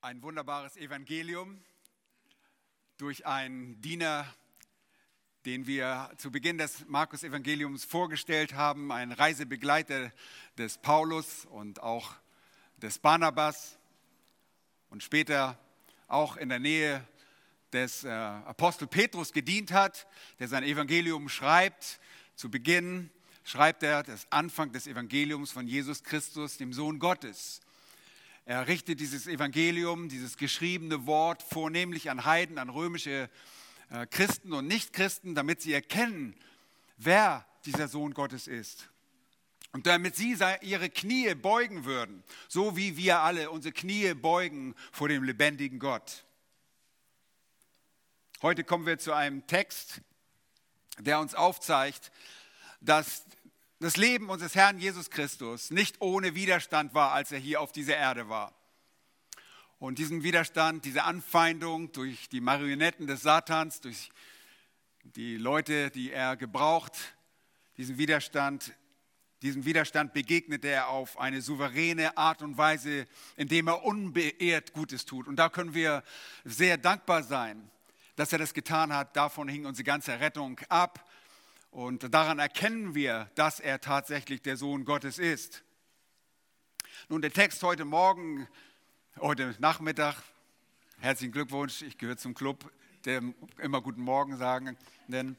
ein wunderbares Evangelium durch einen Diener, den wir zu Beginn des Markus-Evangeliums vorgestellt haben, ein Reisebegleiter des Paulus und auch des Barnabas und später auch in der Nähe des äh, Apostel Petrus gedient hat, der sein Evangelium schreibt. Zu Beginn schreibt er das Anfang des Evangeliums von Jesus Christus, dem Sohn Gottes. Er richtet dieses Evangelium, dieses geschriebene Wort vornehmlich an Heiden, an römische äh, Christen und Nichtchristen, damit sie erkennen, wer dieser Sohn Gottes ist. Und damit sie ihre Knie beugen würden, so wie wir alle unsere Knie beugen vor dem lebendigen Gott. Heute kommen wir zu einem Text, der uns aufzeigt, dass das Leben unseres Herrn Jesus Christus nicht ohne Widerstand war, als er hier auf dieser Erde war. Und diesen Widerstand, diese Anfeindung durch die Marionetten des Satans, durch die Leute, die er gebraucht, diesen Widerstand, diesem Widerstand begegnete er auf eine souveräne Art und Weise, indem er unbeehrt Gutes tut. Und da können wir sehr dankbar sein, dass er das getan hat. Davon hing unsere ganze Rettung ab. Und daran erkennen wir, dass er tatsächlich der Sohn Gottes ist. Nun, der Text heute Morgen, heute Nachmittag, herzlichen Glückwunsch, ich gehöre zum Club, der immer guten Morgen sagen, denn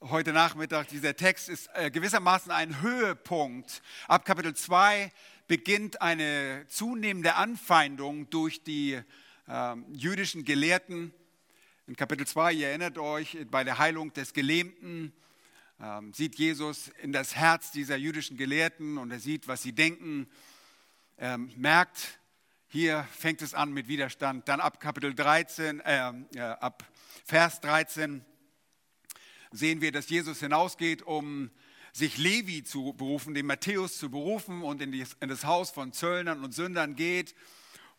heute Nachmittag, dieser Text ist äh, gewissermaßen ein Höhepunkt. Ab Kapitel 2 beginnt eine zunehmende Anfeindung durch die äh, jüdischen Gelehrten in Kapitel 2, ihr erinnert euch, bei der Heilung des Gelähmten ähm, sieht Jesus in das Herz dieser jüdischen Gelehrten und er sieht, was sie denken, ähm, merkt, hier fängt es an mit Widerstand. Dann ab Kapitel 13, äh, äh, ab Vers 13 sehen wir, dass Jesus hinausgeht, um sich Levi zu berufen, den Matthäus zu berufen und in, das Haus von Zöllnern und Sündern geht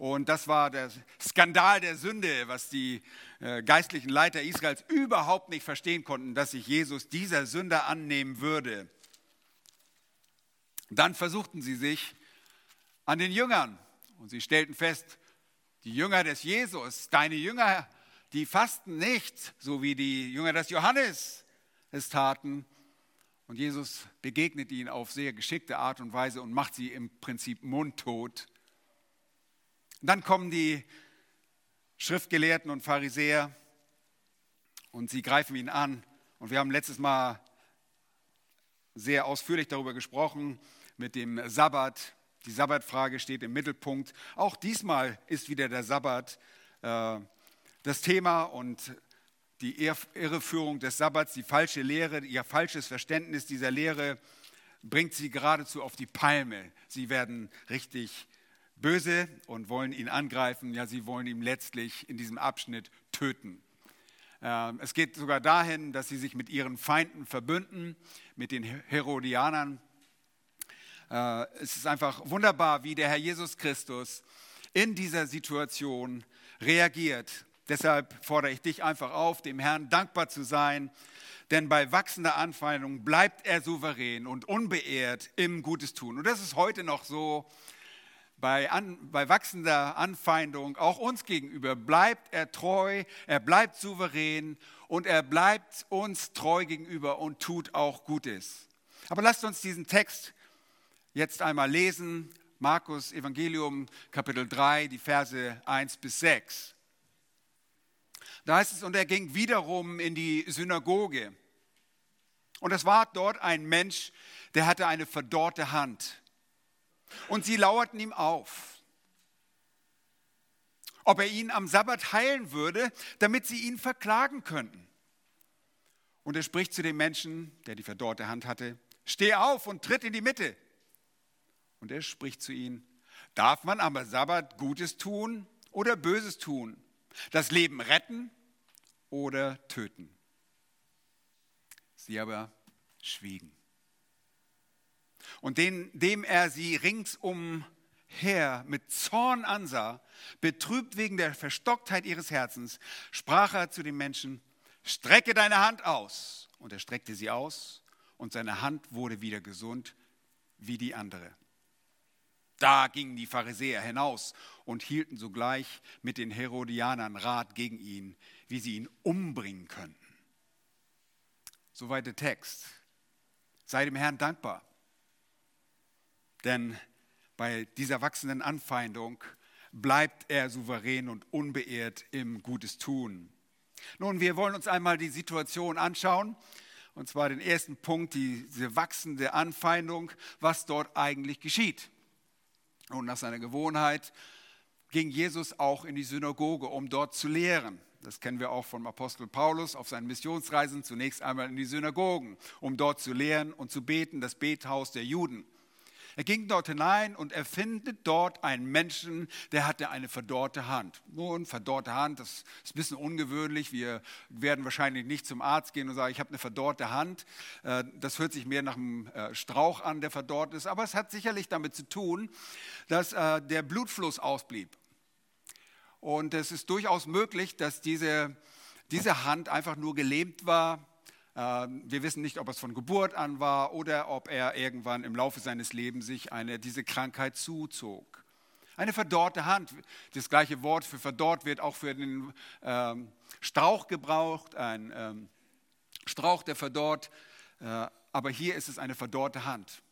und das war der Skandal der Sünde, was die äh, geistlichen Leiter Israels überhaupt nicht verstehen konnten, dass sich Jesus dieser Sünder annehmen würde. Dann versuchten sie sich an den Jüngern und sie stellten fest, die Jünger des Jesus, deine Jünger, die fasten nicht, so wie die Jünger des Johannes es taten. Und Jesus begegnet ihnen auf sehr geschickte Art und Weise und macht sie im Prinzip mundtot. Und dann kommen die Schriftgelehrten und Pharisäer und sie greifen ihn an. Und wir haben letztes Mal sehr ausführlich darüber gesprochen mit dem Sabbat. Die Sabbatfrage steht im Mittelpunkt. Auch diesmal ist wieder der Sabbat äh, das Thema und die Irreführung des Sabbats, die falsche Lehre, ihr falsches Verständnis dieser Lehre bringt sie geradezu auf die Palme. Sie werden richtig böse und wollen ihn angreifen. Ja, sie wollen ihn letztlich in diesem Abschnitt töten. Ähm, es geht sogar dahin, dass sie sich mit ihren Feinden verbünden, mit den Herodianern. Äh, es ist einfach wunderbar, wie der Herr Jesus Christus in dieser Situation reagiert. Deshalb fordere ich dich einfach auf, dem Herrn dankbar zu sein, denn bei wachsender Anfeindung bleibt er souverän und unbeehrt im Gutes tun. Und das ist heute noch so bei, an, bei wachsender Anfeindung, auch uns gegenüber, bleibt er treu, er bleibt souverän und er bleibt uns treu gegenüber und tut auch Gutes. Aber lasst uns diesen Text jetzt einmal lesen. Markus Evangelium Kapitel 3, die Verse 1 bis 6. Da heißt es, und er ging wiederum in die Synagoge. Und es war dort ein Mensch, der hatte eine verdorrte Hand. Und sie lauerten ihm auf, ob er ihn am Sabbat heilen würde, damit sie ihn verklagen könnten. Und er spricht zu dem Menschen, der die verdorrte Hand hatte, steh auf und tritt in die Mitte. Und er spricht zu ihnen, darf man am Sabbat Gutes tun oder Böses tun, das Leben retten oder töten? Sie aber schwiegen und den, dem er sie ringsumher mit Zorn ansah, betrübt wegen der Verstocktheit ihres Herzens, sprach er zu den Menschen, strecke deine Hand aus. Und er streckte sie aus und seine Hand wurde wieder gesund wie die andere. Da gingen die Pharisäer hinaus und hielten sogleich mit den Herodianern Rat gegen ihn, wie sie ihn umbringen könnten. Soweit der Text. Sei dem Herrn dankbar. Denn bei dieser wachsenden Anfeindung bleibt er souverän und unbeirrt im Gutes tun. Nun, wir wollen uns einmal die Situation anschauen. Und zwar den ersten Punkt, diese wachsende Anfeindung, was dort eigentlich geschieht. Und nach seiner Gewohnheit ging Jesus auch in die Synagoge, um dort zu lehren. Das kennen wir auch vom Apostel Paulus auf seinen Missionsreisen, zunächst einmal in die Synagogen, um dort zu lehren und zu beten, das Bethaus der Juden. Er ging dort hinein und er findet dort einen Menschen, der hatte eine verdorrte Hand. Nun, verdorrte Hand, das ist ein bisschen ungewöhnlich. Wir werden wahrscheinlich nicht zum Arzt gehen und sagen, ich habe eine verdorrte Hand. Äh, das hört sich mehr nach einem äh, Strauch an, der verdorrt ist. Aber es hat sicherlich damit zu tun, dass äh, der Blutfluss ausblieb. Und es ist durchaus möglich, dass diese, diese Hand einfach nur gelähmt war wir wissen nicht, ob es von Geburt an war oder ob er irgendwann im Laufe seines Lebens sich eine, diese Krankheit zuzog. Eine verdorrte Hand. Das gleiche Wort für verdorrt wird auch für den ähm, Strauch gebraucht. Ein ähm, Strauch, der verdorrt. Äh, aber hier ist es eine verdorrte Hand.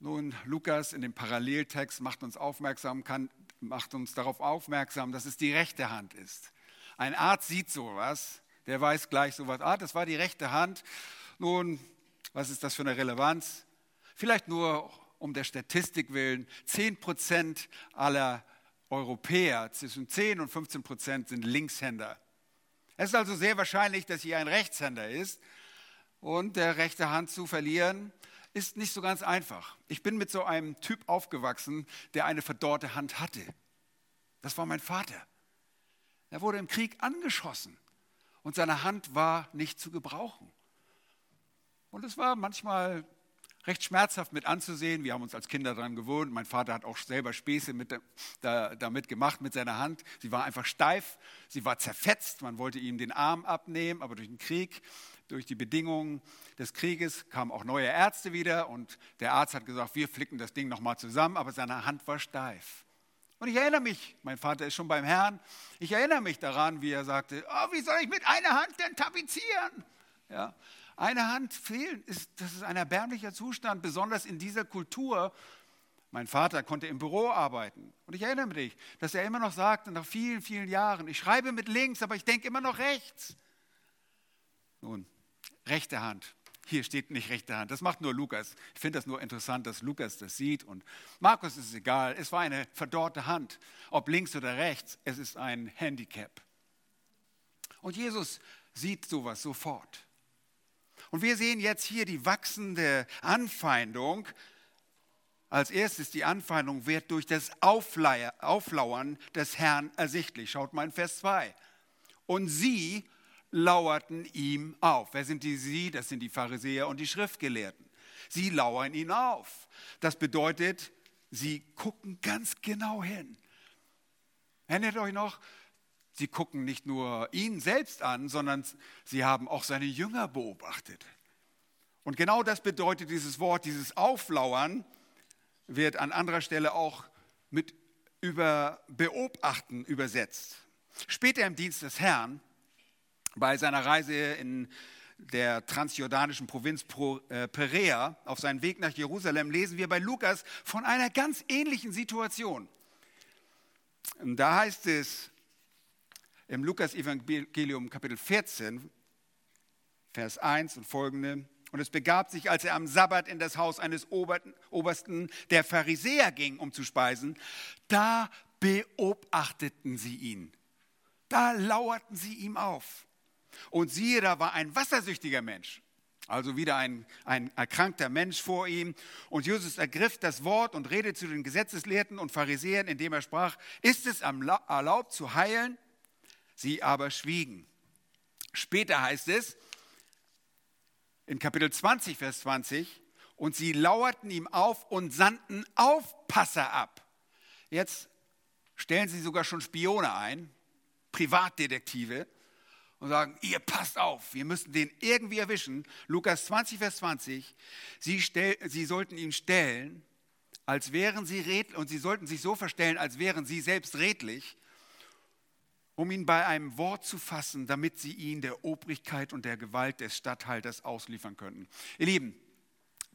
Nun, Lukas in dem Paralleltext macht uns, aufmerksam, kann, macht uns darauf aufmerksam, dass es die rechte Hand ist. Ein Arzt sieht sowas der weiß gleich so was. Ah, das war die rechte Hand. Nun, was ist das für eine Relevanz? Vielleicht nur um der Statistik willen, 10 Prozent aller Europäer, zwischen 10 und 15 Prozent sind Linkshänder. Es ist also sehr wahrscheinlich, dass hier ein Rechtshänder ist. Und der rechte Hand zu verlieren, ist nicht so ganz einfach. Ich bin mit so einem Typ aufgewachsen, der eine verdorrte Hand hatte. Das war mein Vater. Er wurde im Krieg angeschossen und seine Hand war nicht zu gebrauchen. Und es war manchmal recht schmerzhaft mit anzusehen. Wir haben uns als Kinder daran gewohnt. Mein Vater hat auch selber Späße mit, da, damit gemacht mit seiner Hand. Sie war einfach steif, sie war zerfetzt. Man wollte ihm den Arm abnehmen, aber durch den Krieg, durch die Bedingungen des Krieges kamen auch neue Ärzte wieder und der Arzt hat gesagt, wir flicken das Ding nochmal zusammen, aber seine Hand war steif. Und ich erinnere mich, mein Vater ist schon beim Herrn, ich erinnere mich daran, wie er sagte, oh, wie soll ich mit einer Hand denn tapezieren? Ja, eine Hand fehlen, ist, das ist ein erbärmlicher Zustand, besonders in dieser Kultur. Mein Vater konnte im Büro arbeiten. Und ich erinnere mich, dass er immer noch sagte, nach vielen, vielen Jahren, ich schreibe mit links, aber ich denke immer noch rechts. Nun, rechte Hand. Hier steht nicht rechte Hand. Das macht nur Lukas. Ich finde das nur interessant, dass Lukas das sieht. Und Markus ist es egal. Es war eine verdorrte Hand. Ob links oder rechts, es ist ein Handicap. Und Jesus sieht sowas sofort. Und wir sehen jetzt hier die wachsende Anfeindung. Als erstes, die Anfeindung wird durch das Auflauern des Herrn ersichtlich. Schaut mal in Vers 2. Und sie lauerten ihm auf. Wer sind die sie? Das sind die Pharisäer und die Schriftgelehrten. Sie lauern ihn auf. Das bedeutet, sie gucken ganz genau hin. Erinnert euch noch? Sie gucken nicht nur ihn selbst an, sondern sie haben auch seine Jünger beobachtet. Und genau das bedeutet dieses Wort, dieses Auflauern wird an anderer Stelle auch mit über beobachten übersetzt. Später im Dienst des Herrn bei seiner Reise in der transjordanischen Provinz äh, Perea auf seinem Weg nach Jerusalem lesen wir bei Lukas von einer ganz ähnlichen Situation. Und da heißt es im Lukas-Evangelium Kapitel 14, Vers 1 und folgende, und es begab sich, als er am Sabbat in das Haus eines Obersten der Pharisäer ging, um zu speisen, da beobachteten sie ihn. Da lauerten sie ihm auf. Und siehe, da war ein wassersüchtiger Mensch, also wieder ein, ein erkrankter Mensch vor ihm. Und Jesus ergriff das Wort und redete zu den Gesetzeslehrten und Pharisäern, indem er sprach, ist es erlaubt zu heilen? Sie aber schwiegen. Später heißt es in Kapitel 20, Vers 20, und sie lauerten ihm auf und sandten Aufpasser ab. Jetzt stellen sie sogar schon Spione ein, Privatdetektive, und sagen, ihr passt auf, wir müssen den irgendwie erwischen. Lukas 20, Vers 20, sie, stell, sie sollten ihn stellen als wären sie redlich, und sie sollten sich so verstellen, als wären sie selbst redlich, um ihn bei einem Wort zu fassen, damit sie ihn der Obrigkeit und der Gewalt des Statthalters ausliefern könnten. Ihr Lieben,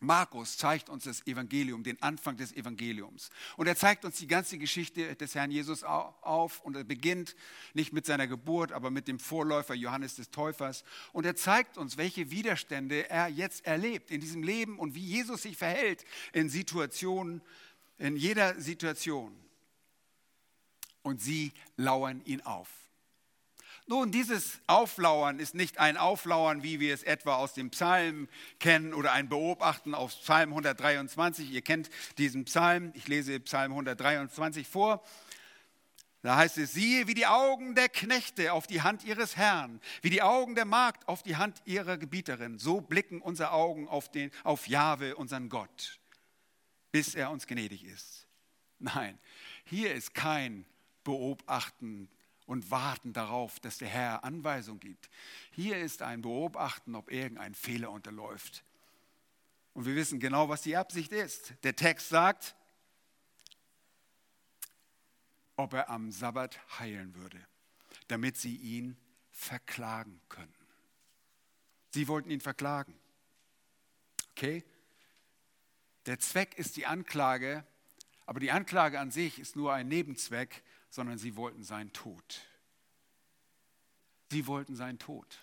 Markus zeigt uns das Evangelium, den Anfang des Evangeliums. Und er zeigt uns die ganze Geschichte des Herrn Jesus auf. Und er beginnt nicht mit seiner Geburt, aber mit dem Vorläufer Johannes des Täufers. Und er zeigt uns, welche Widerstände er jetzt erlebt in diesem Leben und wie Jesus sich verhält in Situationen, in jeder Situation. Und sie lauern ihn auf. Nun, dieses Auflauern ist nicht ein Auflauern, wie wir es etwa aus dem Psalm kennen oder ein Beobachten aus Psalm 123. Ihr kennt diesen Psalm. Ich lese Psalm 123 vor. Da heißt es, siehe, wie die Augen der Knechte auf die Hand ihres Herrn, wie die Augen der Magd auf die Hand ihrer Gebieterin. So blicken unsere Augen auf, den, auf Jahwe, unseren Gott, bis er uns gnädig ist. Nein, hier ist kein Beobachten und warten darauf, dass der Herr Anweisung gibt. Hier ist ein Beobachten, ob irgendein Fehler unterläuft. Und wir wissen genau, was die Absicht ist. Der Text sagt, ob er am Sabbat heilen würde, damit sie ihn verklagen könnten. Sie wollten ihn verklagen. Okay? Der Zweck ist die Anklage, aber die Anklage an sich ist nur ein Nebenzweck, sondern sie wollten seinen Tod. Sie wollten seinen Tod.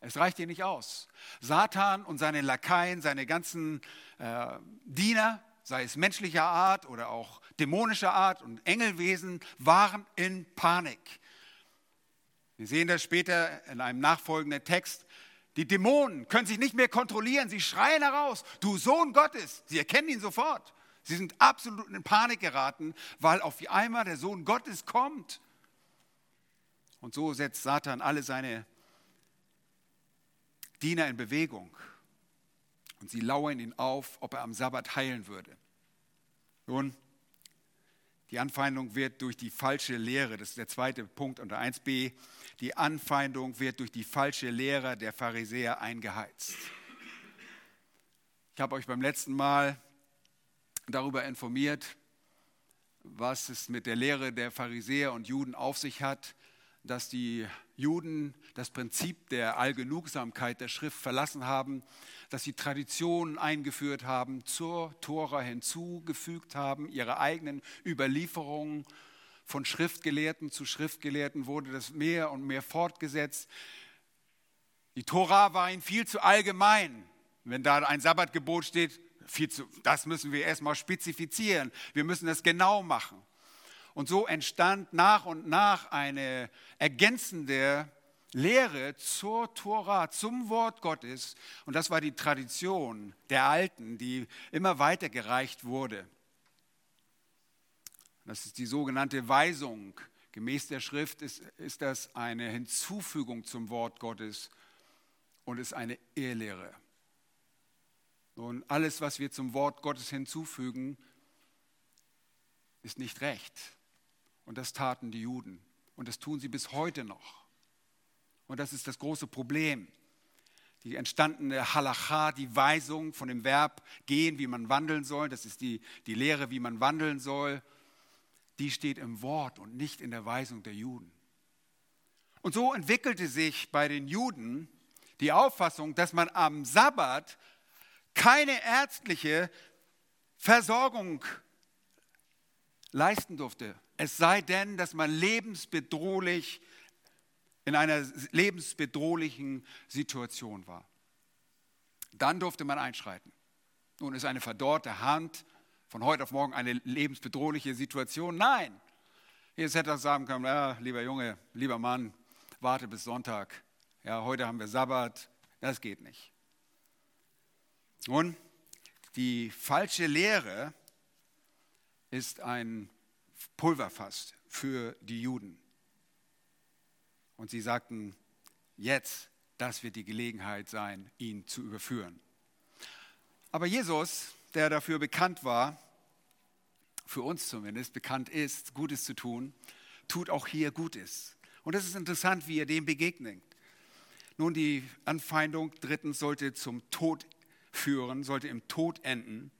Es reicht ihr nicht aus. Satan und seine Lakaien, seine ganzen äh, Diener, sei es menschlicher Art oder auch dämonischer Art und Engelwesen, waren in Panik. Wir sehen das später in einem nachfolgenden Text. Die Dämonen können sich nicht mehr kontrollieren. Sie schreien heraus, du Sohn Gottes. Sie erkennen ihn sofort. Sie sind absolut in Panik geraten, weil auf einmal der Sohn Gottes kommt. Und so setzt Satan alle seine Diener in Bewegung. Und sie lauern ihn auf, ob er am Sabbat heilen würde. Nun, die Anfeindung wird durch die falsche Lehre, das ist der zweite Punkt unter 1b, die Anfeindung wird durch die falsche Lehre der Pharisäer eingeheizt. Ich habe euch beim letzten Mal darüber informiert, was es mit der Lehre der Pharisäer und Juden auf sich hat, dass die Juden das Prinzip der Allgenugsamkeit der Schrift verlassen haben, dass sie Traditionen eingeführt haben, zur Tora hinzugefügt haben, ihre eigenen Überlieferungen von Schriftgelehrten zu Schriftgelehrten wurde das mehr und mehr fortgesetzt. Die Tora war ihnen viel zu allgemein. Wenn da ein Sabbatgebot steht, viel zu, das müssen wir erstmal spezifizieren. Wir müssen das genau machen. Und so entstand nach und nach eine ergänzende Lehre zur Tora, zum Wort Gottes. Und das war die Tradition der Alten, die immer weitergereicht wurde. Das ist die sogenannte Weisung. Gemäß der Schrift ist, ist das eine Hinzufügung zum Wort Gottes und ist eine Ehrlehre. Und alles, was wir zum Wort Gottes hinzufügen, ist nicht recht. Und das taten die Juden. Und das tun sie bis heute noch. Und das ist das große Problem. Die entstandene Halacha, die Weisung von dem Verb gehen, wie man wandeln soll, das ist die, die Lehre, wie man wandeln soll, die steht im Wort und nicht in der Weisung der Juden. Und so entwickelte sich bei den Juden die Auffassung, dass man am Sabbat keine ärztliche Versorgung leisten durfte. Es sei denn, dass man lebensbedrohlich in einer lebensbedrohlichen Situation war. Dann durfte man einschreiten. Nun ist eine verdorrte Hand von heute auf morgen eine lebensbedrohliche Situation. Nein. Jetzt hätte er sagen können, ja, lieber Junge, lieber Mann, warte bis Sonntag. Ja, heute haben wir Sabbat. Das geht nicht. Nun, die falsche Lehre ist ein Pulverfass für die Juden. Und sie sagten, jetzt, das wird die Gelegenheit sein, ihn zu überführen. Aber Jesus, der dafür bekannt war, für uns zumindest bekannt ist, Gutes zu tun, tut auch hier Gutes. Und es ist interessant, wie er dem begegnet. Nun, die Anfeindung drittens sollte zum Tod führen, sollte im Tod enden.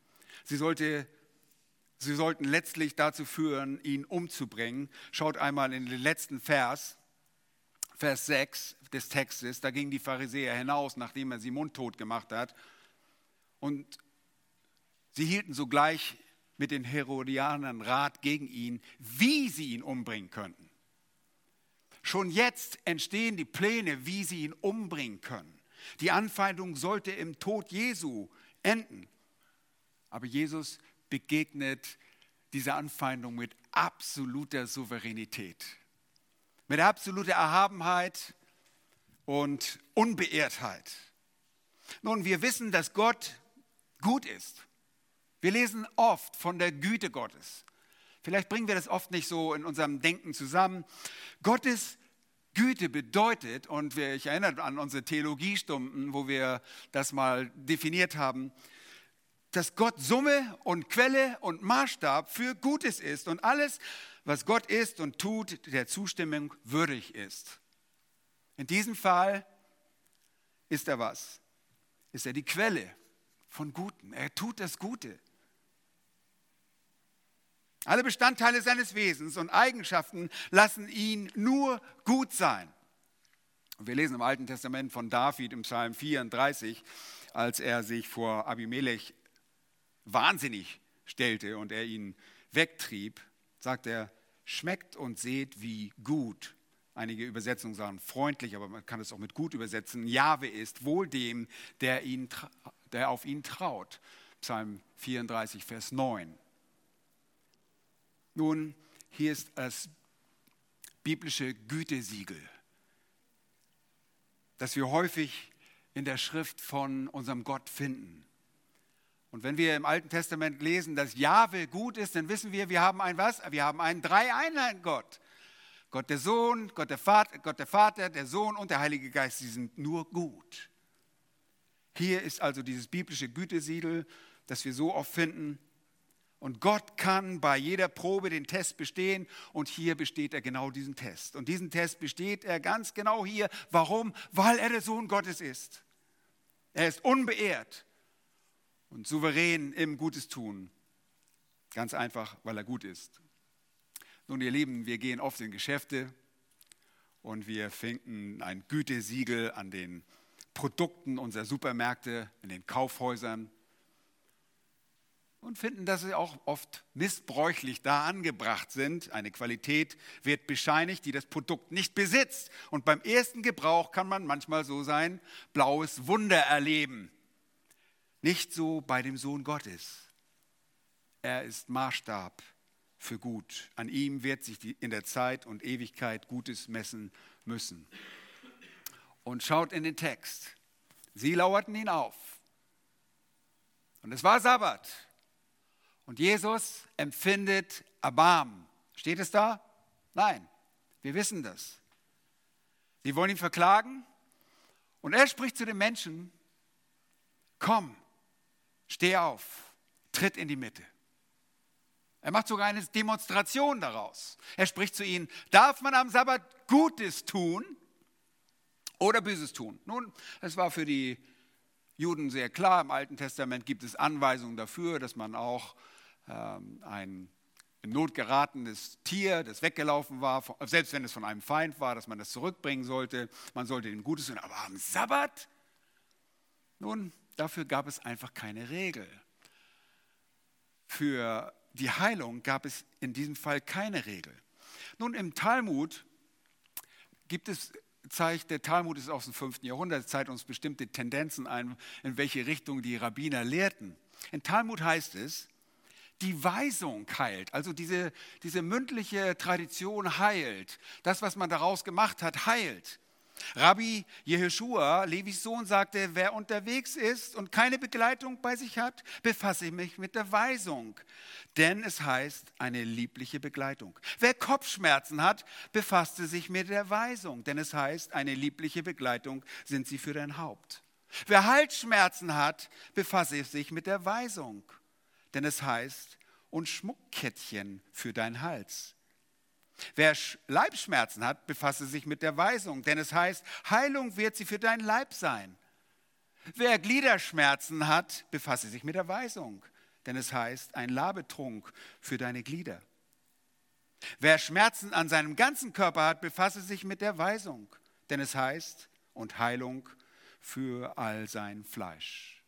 Sie, sollte, sie sollten letztlich dazu führen, ihn umzubringen. Schaut einmal in den letzten Vers, Vers 6 des Textes. Da gingen die Pharisäer hinaus, nachdem er sie mundtot gemacht hat. Und sie hielten sogleich mit den Herodianern Rat gegen ihn, wie sie ihn umbringen könnten. Schon jetzt entstehen die Pläne, wie sie ihn umbringen können. Die Anfeindung sollte im Tod Jesu enden. Aber Jesus begegnet dieser Anfeindung mit absoluter Souveränität, mit absoluter Erhabenheit und Unbeirrtheit. Nun, wir wissen, dass Gott gut ist. Wir lesen oft von der Güte Gottes. Vielleicht bringen wir das oft nicht so in unserem Denken zusammen. Gottes Güte bedeutet, und ich erinnere an unsere Theologiestunden, wo wir das mal definiert haben, dass Gott Summe und Quelle und Maßstab für Gutes ist und alles, was Gott ist und tut, der Zustimmung würdig ist. In diesem Fall ist er was? Ist er die Quelle von Guten. Er tut das Gute. Alle Bestandteile seines Wesens und Eigenschaften lassen ihn nur gut sein. wir lesen im Alten Testament von David im Psalm 34, als er sich vor Abimelech wahnsinnig stellte und er ihn wegtrieb, sagt er, schmeckt und seht, wie gut. Einige Übersetzungen sagen freundlich, aber man kann es auch mit gut übersetzen. Jahwe ist wohl dem, der, ihn, der auf ihn traut. Psalm 34, Vers 9. Nun, hier ist das biblische Gütesiegel, das wir häufig in der Schrift von unserem Gott finden. Und wenn wir im Alten Testament lesen, dass Jahwe gut ist, dann wissen wir, wir haben ein was? Wir haben einen Drei-Einheit-Gott. Gott der Sohn, Gott der, Vater, Gott der Vater, der Sohn und der Heilige Geist, sie sind nur gut. Hier ist also dieses biblische Gütesiegel, das wir so oft finden. Und Gott kann bei jeder Probe den Test bestehen und hier besteht er genau diesen Test. Und diesen Test besteht er ganz genau hier. Warum? Weil er der Sohn Gottes ist. Er ist unbeehrt und souverän im Gutes tun. Ganz einfach, weil er gut ist. Nun, ihr Lieben, wir gehen oft in Geschäfte und wir finden ein Gütesiegel an den Produkten unserer Supermärkte, in den Kaufhäusern und finden, dass sie auch oft missbräuchlich da angebracht sind. Eine Qualität wird bescheinigt, die das Produkt nicht besitzt. Und beim ersten Gebrauch kann man manchmal so sein blaues Wunder erleben. Nicht so bei dem Sohn Gottes. Er ist Maßstab für gut. An ihm wird sich in der Zeit und Ewigkeit Gutes messen müssen. Und schaut in den Text. Sie lauerten ihn auf. Und es war Sabbat. Und Jesus empfindet Erbarmen. Steht es da? Nein, wir wissen das. Sie wollen ihn verklagen und er spricht zu den Menschen, komm, steh auf, tritt in die Mitte. Er macht sogar eine Demonstration daraus. Er spricht zu ihnen, darf man am Sabbat Gutes tun oder Böses tun? Nun, es war für die Juden sehr klar, im Alten Testament gibt es Anweisungen dafür, dass man auch ein in Not geratenes Tier, das weggelaufen war, selbst wenn es von einem Feind war, dass man das zurückbringen sollte. Man sollte ihm Gutes tun. Aber am Sabbat? Nun, dafür gab es einfach keine Regel. Für die Heilung gab es in diesem Fall keine Regel. Nun, im Talmud gibt es, zeigt, der Talmud ist aus dem 5. Jahrhundert, zeigt uns bestimmte Tendenzen ein, in welche Richtung die Rabbiner lehrten. In Talmud heißt es, die Weisung heilt, also diese, diese mündliche Tradition heilt. Das, was man daraus gemacht hat, heilt. Rabbi Jehoshua, Levis Sohn, sagte, wer unterwegs ist und keine Begleitung bei sich hat, befasse mich mit der Weisung. Denn es heißt eine liebliche Begleitung. Wer Kopfschmerzen hat, befasste sich mit der Weisung. Denn es heißt eine liebliche Begleitung sind sie für dein Haupt. Wer Halsschmerzen hat, befasse sich mit der Weisung denn es heißt, und Schmuckkettchen für deinen Hals. Wer Leibschmerzen hat, befasse sich mit der Weisung, denn es heißt, Heilung wird sie für deinen Leib sein. Wer Gliederschmerzen hat, befasse sich mit der Weisung, denn es heißt, ein Labetrunk für deine Glieder. Wer Schmerzen an seinem ganzen Körper hat, befasse sich mit der Weisung, denn es heißt, und Heilung für all sein Fleisch.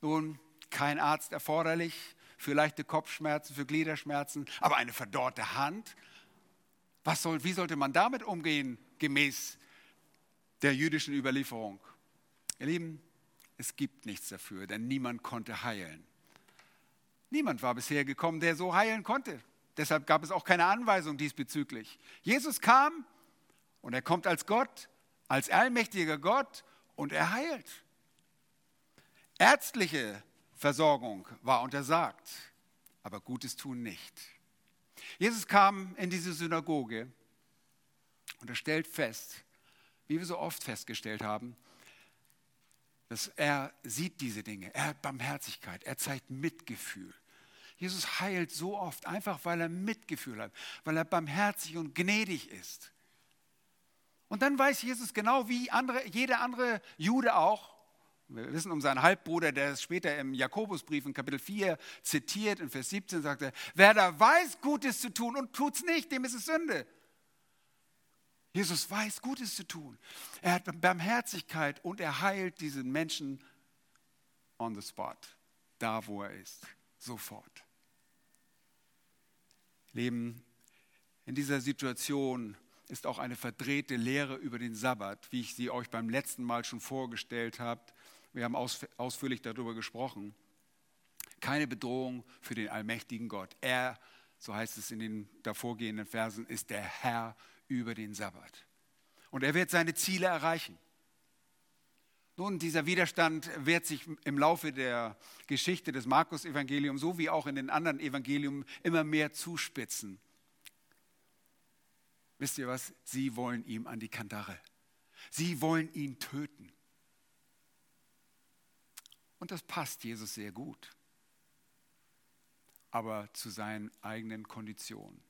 Nun, kein Arzt erforderlich für leichte Kopfschmerzen, für Gliederschmerzen, aber eine verdorrte Hand. Was soll, wie sollte man damit umgehen, gemäß der jüdischen Überlieferung? Ihr Lieben, es gibt nichts dafür, denn niemand konnte heilen. Niemand war bisher gekommen, der so heilen konnte. Deshalb gab es auch keine Anweisung diesbezüglich. Jesus kam und er kommt als Gott, als allmächtiger Gott und er heilt. Ärztliche Versorgung war untersagt, aber Gutes tun nicht. Jesus kam in diese Synagoge und er stellt fest, wie wir so oft festgestellt haben, dass er sieht diese Dinge, er hat Barmherzigkeit, er zeigt Mitgefühl. Jesus heilt so oft, einfach weil er Mitgefühl hat, weil er barmherzig und gnädig ist. Und dann weiß Jesus genau wie andere, jeder andere Jude auch, wir wissen um seinen Halbbruder, der es später im Jakobusbrief in Kapitel 4 zitiert, in Vers 17 sagt er, wer da weiß, Gutes zu tun und tut es nicht, dem ist es Sünde. Jesus weiß, Gutes zu tun. Er hat Barmherzigkeit und er heilt diesen Menschen on the spot, da wo er ist, sofort. Leben. In dieser Situation ist auch eine verdrehte Lehre über den Sabbat, wie ich sie euch beim letzten Mal schon vorgestellt habe. Wir haben ausführlich darüber gesprochen. Keine Bedrohung für den allmächtigen Gott. Er, so heißt es in den davorgehenden Versen, ist der Herr über den Sabbat. Und er wird seine Ziele erreichen. Nun, dieser Widerstand wird sich im Laufe der Geschichte des Markus-Evangeliums, so wie auch in den anderen Evangelien, immer mehr zuspitzen. Wisst ihr was? Sie wollen ihm an die Kandare. Sie wollen ihn töten. Und das passt Jesus sehr gut, aber zu seinen eigenen Konditionen.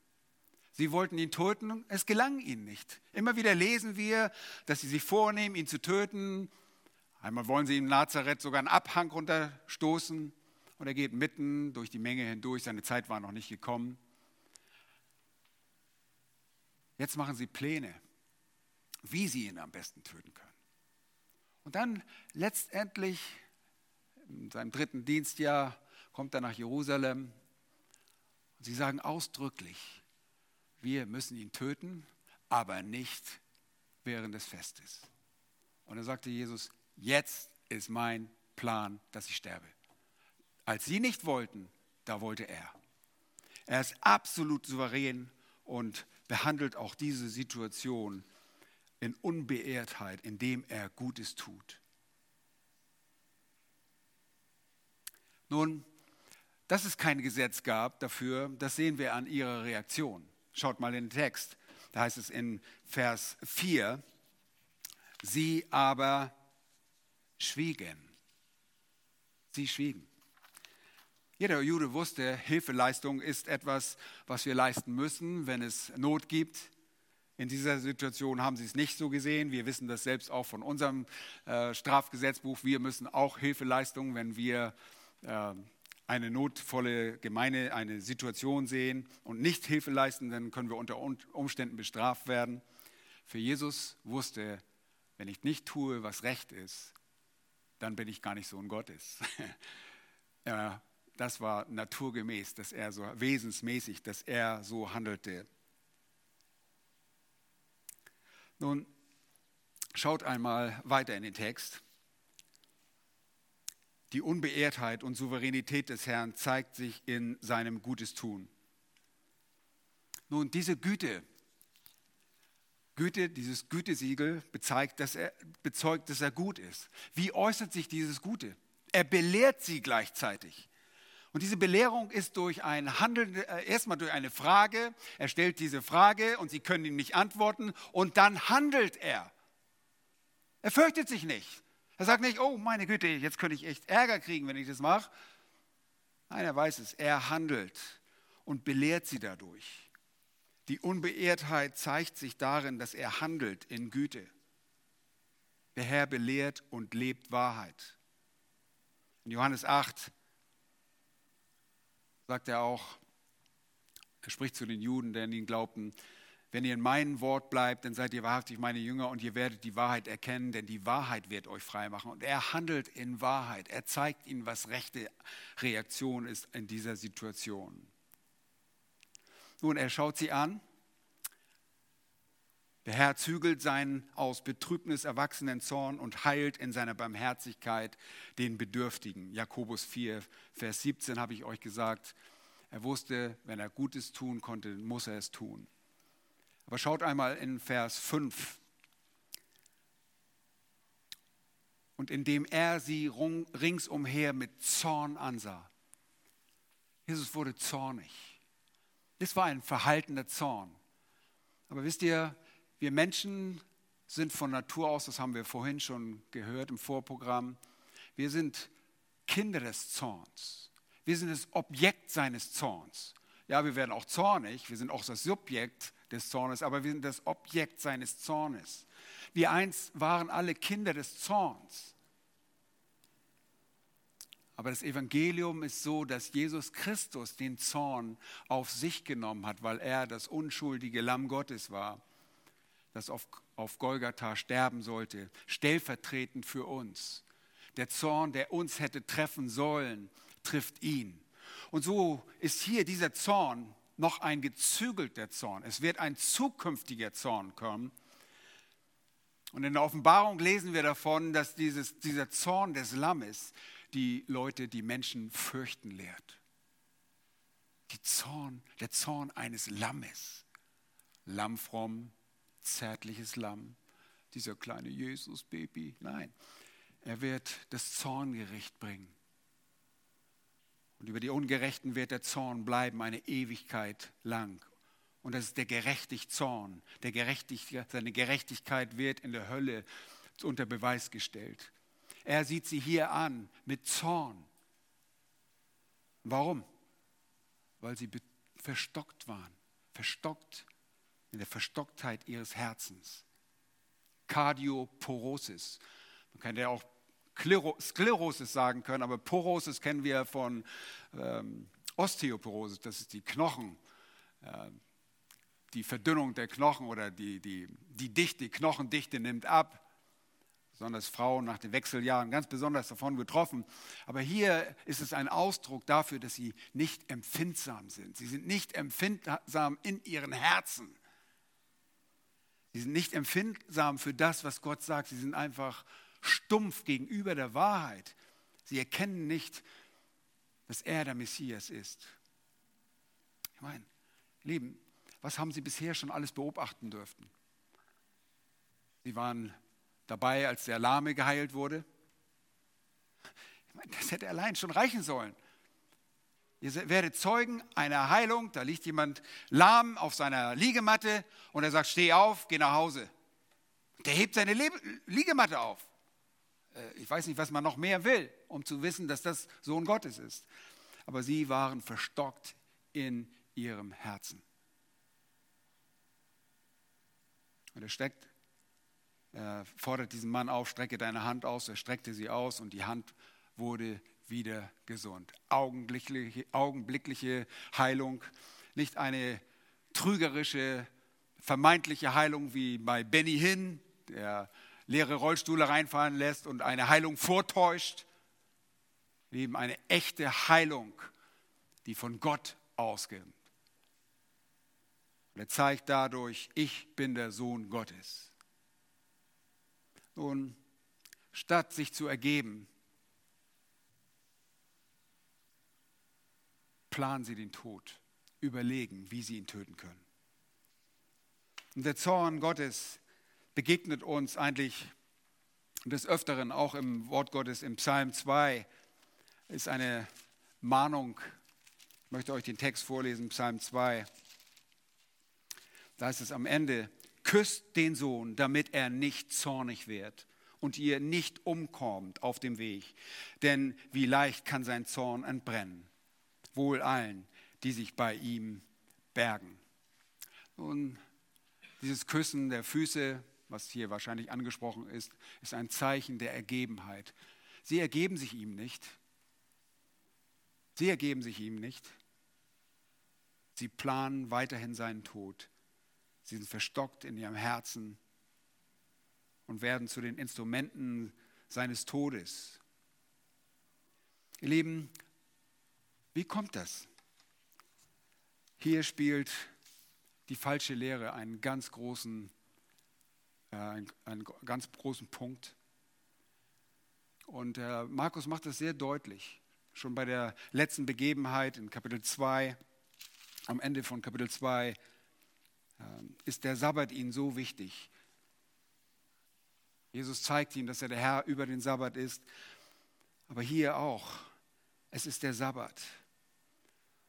Sie wollten ihn töten, es gelang ihnen nicht. Immer wieder lesen wir, dass sie sich vornehmen, ihn zu töten, Einmal wollen sie ihm Nazareth sogar einen Abhang runterstoßen und er geht mitten durch die Menge hindurch. Seine Zeit war noch nicht gekommen. Jetzt machen sie Pläne, wie sie ihn am besten töten können. Und dann letztendlich, in seinem dritten Dienstjahr, kommt er nach Jerusalem und sie sagen ausdrücklich, wir müssen ihn töten, aber nicht während des Festes. Und dann sagte Jesus, jetzt ist mein Plan, dass ich sterbe. Als sie nicht wollten, da wollte er. Er ist absolut souverän und behandelt auch diese Situation in Unbeehrtheit, indem er Gutes tut. Nun, dass es kein Gesetz gab dafür, das sehen wir an ihrer Reaktion. Schaut mal in den Text. Da heißt es in Vers 4, sie aber schwiegen. Sie schwiegen. Jeder Jude wusste, Hilfeleistung ist etwas, was wir leisten müssen, wenn es Not gibt. In dieser Situation haben sie es nicht so gesehen. Wir wissen das selbst auch von unserem äh, Strafgesetzbuch. Wir müssen auch Hilfeleistung, wenn wir äh, eine notvolle Gemeinde, eine Situation sehen und nicht Hilfe leisten, dann können wir unter Umständen bestraft werden. Für Jesus wusste, wenn ich nicht tue, was recht ist, dann bin ich gar nicht Sohn Gottes. das war naturgemäß, dass er so wesensmäßig, dass er so handelte. Nun, schaut einmal weiter in den Text. Die Unbeehrtheit und Souveränität des Herrn zeigt sich in seinem Gutes tun. Nun, diese Güte, Güte, dieses Gütesiegel bezeigt, dass er, bezeugt, dass er gut ist. Wie äußert sich dieses Gute? Er belehrt sie gleichzeitig. Und diese Belehrung ist durch ein Handeln, äh, erstmal durch eine Frage. Er stellt diese Frage und sie können ihm nicht antworten und dann handelt er. Er fürchtet sich nicht. Er sagt nicht, oh meine Güte, jetzt könnte ich echt Ärger kriegen, wenn ich das mache. Nein, er weiß es. Er handelt und belehrt sie dadurch. Die Unbeehrtheit zeigt sich darin, dass er handelt in Güte. Der Herr belehrt und lebt Wahrheit. In Johannes 8 sagt er auch, er spricht zu den Juden, an ihn glaubten, wenn ihr in meinem Wort bleibt, dann seid ihr wahrhaftig meine Jünger und ihr werdet die Wahrheit erkennen, denn die Wahrheit wird euch frei machen. Und er handelt in Wahrheit. Er zeigt ihnen, was rechte Reaktion ist in dieser Situation. Nun, er schaut sie an. Der Herr zügelt seinen aus Betrübnis erwachsenen Zorn und heilt in seiner Barmherzigkeit den Bedürftigen. Jakobus 4, Vers 17 habe ich euch gesagt. Er wusste, wenn er Gutes tun konnte, muss er es tun. Aber schaut einmal in Vers 5. Und indem er sie ringsumher mit Zorn ansah. Jesus wurde zornig. Das war ein verhaltener Zorn. Aber wisst ihr, wir Menschen sind von Natur aus, das haben wir vorhin schon gehört im Vorprogramm, wir sind Kinder des Zorns. Wir sind das Objekt seines Zorns. Ja, wir werden auch zornig, wir sind auch das Subjekt des Zornes, aber wir sind das Objekt seines Zornes. Wir eins waren alle Kinder des Zorns. Aber das Evangelium ist so, dass Jesus Christus den Zorn auf sich genommen hat, weil er das unschuldige Lamm Gottes war, das auf, auf Golgatha sterben sollte, stellvertretend für uns. Der Zorn, der uns hätte treffen sollen, trifft ihn. Und so ist hier dieser Zorn noch ein gezügelter Zorn. Es wird ein zukünftiger Zorn kommen. Und in der Offenbarung lesen wir davon, dass dieses, dieser Zorn des Lammes die Leute, die Menschen fürchten lehrt. Zorn, der Zorn eines Lammes. Lammfromm, zärtliches Lamm, dieser kleine Jesus-Baby. Nein, er wird das Zorngericht bringen. Und über die Ungerechten wird der Zorn bleiben eine Ewigkeit lang. Und das ist der gerechtig Zorn. Der gerechtig, seine Gerechtigkeit wird in der Hölle unter Beweis gestellt. Er sieht sie hier an mit Zorn. Warum? Weil sie verstockt waren. Verstockt in der Verstocktheit ihres Herzens. Kardioporosis. Man kann ja auch Sklerosis sagen können, aber Porosis kennen wir von ähm, Osteoporosis, das ist die Knochen, äh, die Verdünnung der Knochen oder die, die, die Dichte, Knochendichte nimmt ab. Besonders Frauen nach den Wechseljahren ganz besonders davon betroffen. Aber hier ist es ein Ausdruck dafür, dass sie nicht empfindsam sind. Sie sind nicht empfindsam in ihren Herzen. Sie sind nicht empfindsam für das, was Gott sagt. Sie sind einfach stumpf gegenüber der Wahrheit. Sie erkennen nicht, dass er der Messias ist. Ich meine, Lieben, was haben Sie bisher schon alles beobachten dürften? Sie waren dabei, als der Lahme geheilt wurde. Ich meine, das hätte allein schon reichen sollen. Ihr werdet Zeugen einer Heilung, da liegt jemand lahm auf seiner Liegematte und er sagt, steh auf, geh nach Hause. Der hebt seine Liegematte auf. Äh, ich weiß nicht, was man noch mehr will, um zu wissen, dass das Sohn Gottes ist. Aber sie waren verstockt in ihrem Herzen. Und er steckt, er fordert diesen Mann auf, strecke deine Hand aus. Er streckte sie aus und die Hand wurde wieder gesund. Augenblickliche, augenblickliche Heilung, nicht eine trügerische, vermeintliche Heilung wie bei Benny Hinn, der leere Rollstühle reinfahren lässt und eine Heilung vortäuscht. Leben eine echte Heilung, die von Gott ausgeht. Und er zeigt dadurch, ich bin der Sohn Gottes. Nun, statt sich zu ergeben, planen sie den Tod, überlegen, wie sie ihn töten können. Und der Zorn Gottes begegnet uns eigentlich des Öfteren, auch im Wort Gottes im Psalm 2, ist eine Mahnung. Ich möchte euch den Text vorlesen, Psalm 2. Da ist es am Ende, küsst den Sohn, damit er nicht zornig wird und ihr nicht umkommt auf dem Weg. Denn wie leicht kann sein Zorn entbrennen. Wohl allen, die sich bei ihm bergen. Nun, dieses Küssen der Füße was hier wahrscheinlich angesprochen ist, ist ein Zeichen der Ergebenheit. Sie ergeben sich ihm nicht. Sie ergeben sich ihm nicht. Sie planen weiterhin seinen Tod. Sie sind verstockt in ihrem Herzen und werden zu den Instrumenten seines Todes. Ihr Lieben, wie kommt das? Hier spielt die falsche Lehre einen ganz großen, einen, einen ganz großen Punkt. Und äh, Markus macht das sehr deutlich. Schon bei der letzten Begebenheit in Kapitel 2, am Ende von Kapitel 2, äh, ist der Sabbat ihnen so wichtig. Jesus zeigt ihnen, dass er der Herr über den Sabbat ist. Aber hier auch, es ist der Sabbat.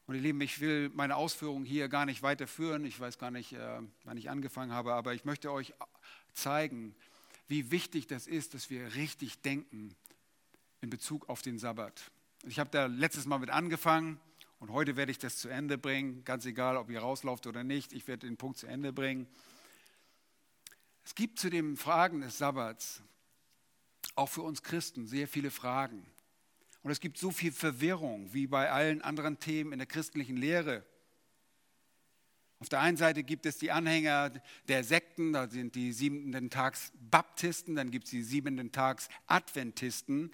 Und ihr Lieben, ich will meine Ausführungen hier gar nicht weiterführen. Ich weiß gar nicht, äh, wann ich angefangen habe, aber ich möchte euch zeigen, wie wichtig das ist, dass wir richtig denken in Bezug auf den Sabbat. Ich habe da letztes Mal mit angefangen und heute werde ich das zu Ende bringen. Ganz egal, ob ihr rauslauft oder nicht, ich werde den Punkt zu Ende bringen. Es gibt zu den Fragen des Sabbats auch für uns Christen sehr viele Fragen. Und es gibt so viel Verwirrung wie bei allen anderen Themen in der christlichen Lehre. Auf der einen Seite gibt es die Anhänger der Sekten, da sind die siebenten Tags Baptisten, dann gibt es die siebenten Tags Adventisten.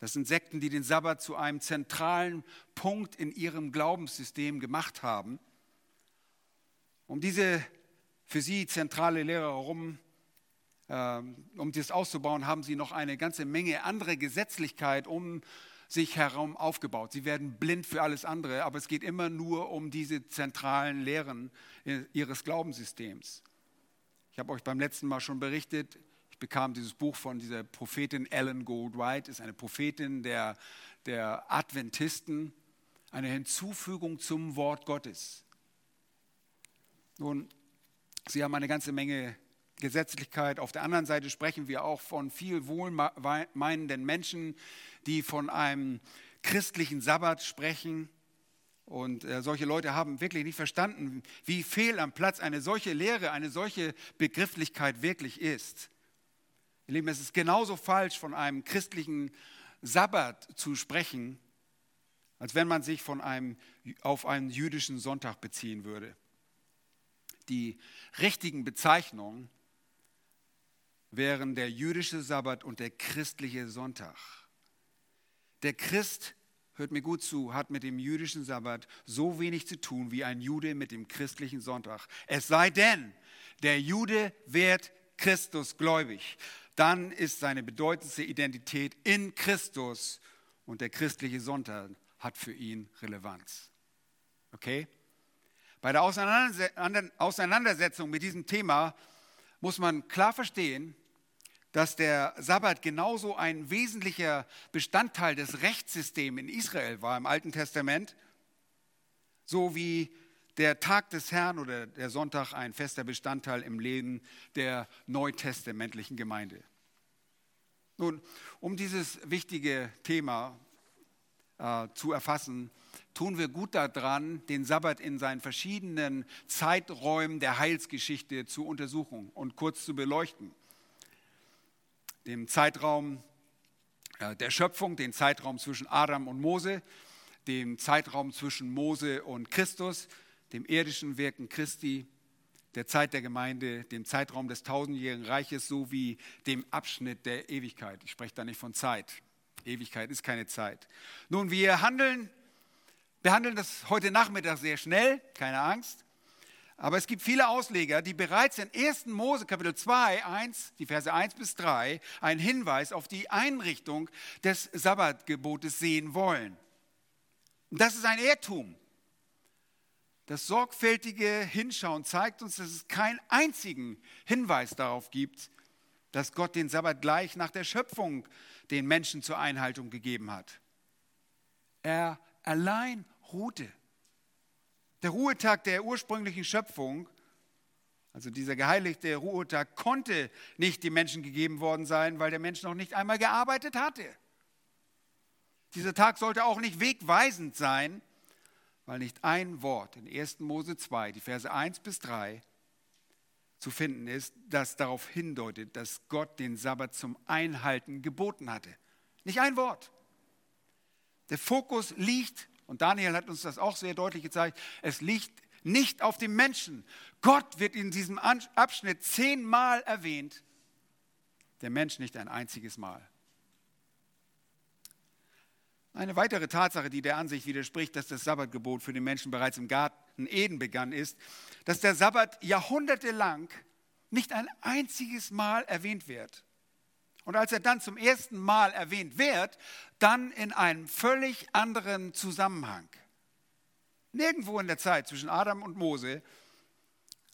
Das sind Sekten, die den Sabbat zu einem zentralen Punkt in ihrem Glaubenssystem gemacht haben. Um diese für sie zentrale Lehre herum ähm, um das auszubauen, haben sie noch eine ganze Menge andere Gesetzlichkeit um sich herum aufgebaut. Sie werden blind für alles andere, aber es geht immer nur um diese zentralen Lehren ihres Glaubenssystems. Ich habe euch beim letzten Mal schon berichtet, ich bekam dieses Buch von dieser Prophetin Ellen Goldwhite, ist eine Prophetin der, der Adventisten, eine Hinzufügung zum Wort Gottes. Nun, sie haben eine ganze Menge Gesetzlichkeit. Auf der anderen Seite sprechen wir auch von viel wohlmeinenden Menschen, die von einem christlichen Sabbat sprechen. Und äh, solche Leute haben wirklich nicht verstanden, wie fehl am Platz eine solche Lehre, eine solche Begrifflichkeit wirklich ist. Ihr Lieben, es ist genauso falsch, von einem christlichen Sabbat zu sprechen, als wenn man sich von einem, auf einen jüdischen Sonntag beziehen würde. Die richtigen Bezeichnungen wären der jüdische Sabbat und der christliche Sonntag. Der Christ, hört mir gut zu, hat mit dem jüdischen Sabbat so wenig zu tun wie ein Jude mit dem christlichen Sonntag. Es sei denn, der Jude wird Christus gläubig. Dann ist seine bedeutendste Identität in Christus und der christliche Sonntag hat für ihn Relevanz. Okay? Bei der Auseinandersetzung mit diesem Thema muss man klar verstehen, dass der Sabbat genauso ein wesentlicher Bestandteil des Rechtssystems in Israel war im Alten Testament, so wie der Tag des Herrn oder der Sonntag ein fester Bestandteil im Leben der neutestamentlichen Gemeinde. Nun, um dieses wichtige Thema äh, zu erfassen, tun wir gut daran, den Sabbat in seinen verschiedenen Zeiträumen der Heilsgeschichte zu untersuchen und kurz zu beleuchten. Dem Zeitraum äh, der Schöpfung, den Zeitraum zwischen Adam und Mose, dem Zeitraum zwischen Mose und Christus, dem irdischen Wirken Christi, der Zeit der Gemeinde, dem Zeitraum des tausendjährigen Reiches sowie dem Abschnitt der Ewigkeit. Ich spreche da nicht von Zeit. Ewigkeit ist keine Zeit. Nun, wir handeln behandeln das heute Nachmittag sehr schnell, keine Angst. Aber es gibt viele Ausleger, die bereits in 1. Mose Kapitel 2, 1, die Verse 1 bis 3, einen Hinweis auf die Einrichtung des Sabbatgebotes sehen wollen. Das ist ein Irrtum. Das sorgfältige Hinschauen zeigt uns, dass es keinen einzigen Hinweis darauf gibt, dass Gott den Sabbat gleich nach der Schöpfung den Menschen zur Einhaltung gegeben hat. Er allein ruhte. Der Ruhetag der ursprünglichen Schöpfung, also dieser geheiligte Ruhetag, konnte nicht dem Menschen gegeben worden sein, weil der Mensch noch nicht einmal gearbeitet hatte. Dieser Tag sollte auch nicht wegweisend sein, weil nicht ein Wort in 1. Mose 2, die Verse 1 bis 3, zu finden ist, das darauf hindeutet, dass Gott den Sabbat zum Einhalten geboten hatte. Nicht ein Wort. Der Fokus liegt Und Daniel hat uns das auch sehr deutlich gezeigt. Es liegt nicht auf dem Menschen. Gott wird in diesem Abschnitt zehnmal erwähnt, der Mensch nicht ein einziges Mal. Eine weitere Tatsache, die der Ansicht widerspricht, dass das Sabbatgebot für den Menschen bereits im Garten Eden begann, ist, dass der Sabbat jahrhundertelang nicht ein einziges Mal erwähnt wird. Und als er dann zum ersten Mal erwähnt wird, dann in einem völlig anderen Zusammenhang. Nirgendwo in der Zeit zwischen Adam und Mose,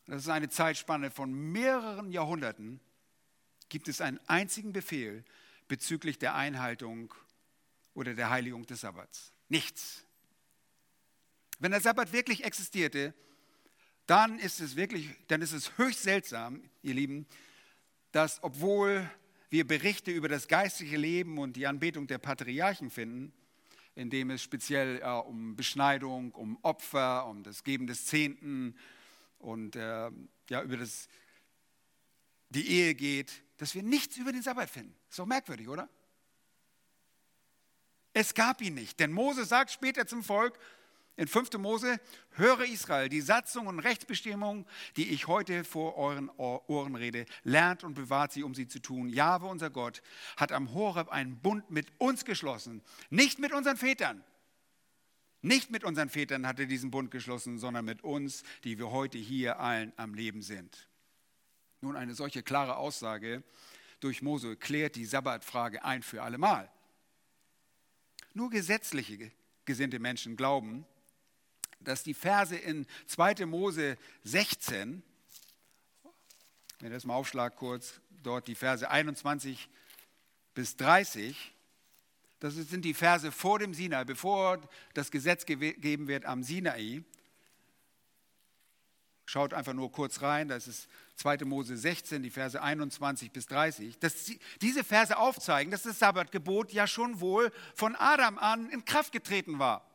das ist eine Zeitspanne von mehreren Jahrhunderten, gibt es einen einzigen Befehl bezüglich der Einhaltung oder der Heiligung des Sabbats. Nichts. Wenn der Sabbat wirklich existierte, dann ist es wirklich, dann ist es höchst seltsam, ihr Lieben, dass obwohl wir Berichte über das geistliche Leben und die Anbetung der Patriarchen finden, in dem es speziell äh, um Beschneidung, um Opfer, um das Geben des Zehnten und äh, ja, über das, die Ehe geht, dass wir nichts über den Sabbat finden. Ist doch merkwürdig, oder? Es gab ihn nicht. Denn Mose sagt später zum Volk in 5. Mose, höre Israel, die Satzungen und Rechtsbestimmungen, die ich heute vor euren Ohren rede, lernt und bewahrt sie, um sie zu tun. Jahwe, unser Gott, hat am Horeb einen Bund mit uns geschlossen, nicht mit unseren Vätern. Nicht mit unseren Vätern hat er diesen Bund geschlossen, sondern mit uns, die wir heute hier allen am Leben sind. Nun, eine solche klare Aussage durch Mose klärt die Sabbatfrage ein für allemal. Nur gesetzliche gesinnte Menschen glauben, dass die Verse in 2. Mose 16, wenn ich das mal aufschlag kurz, dort die Verse 21 bis 30, das sind die Verse vor dem Sinai, bevor das Gesetz gegeben wird am Sinai. Schaut einfach nur kurz rein, das ist 2. Mose 16, die Verse 21 bis 30. Dass diese Verse aufzeigen, dass das Sabbatgebot ja schon wohl von Adam an in Kraft getreten war.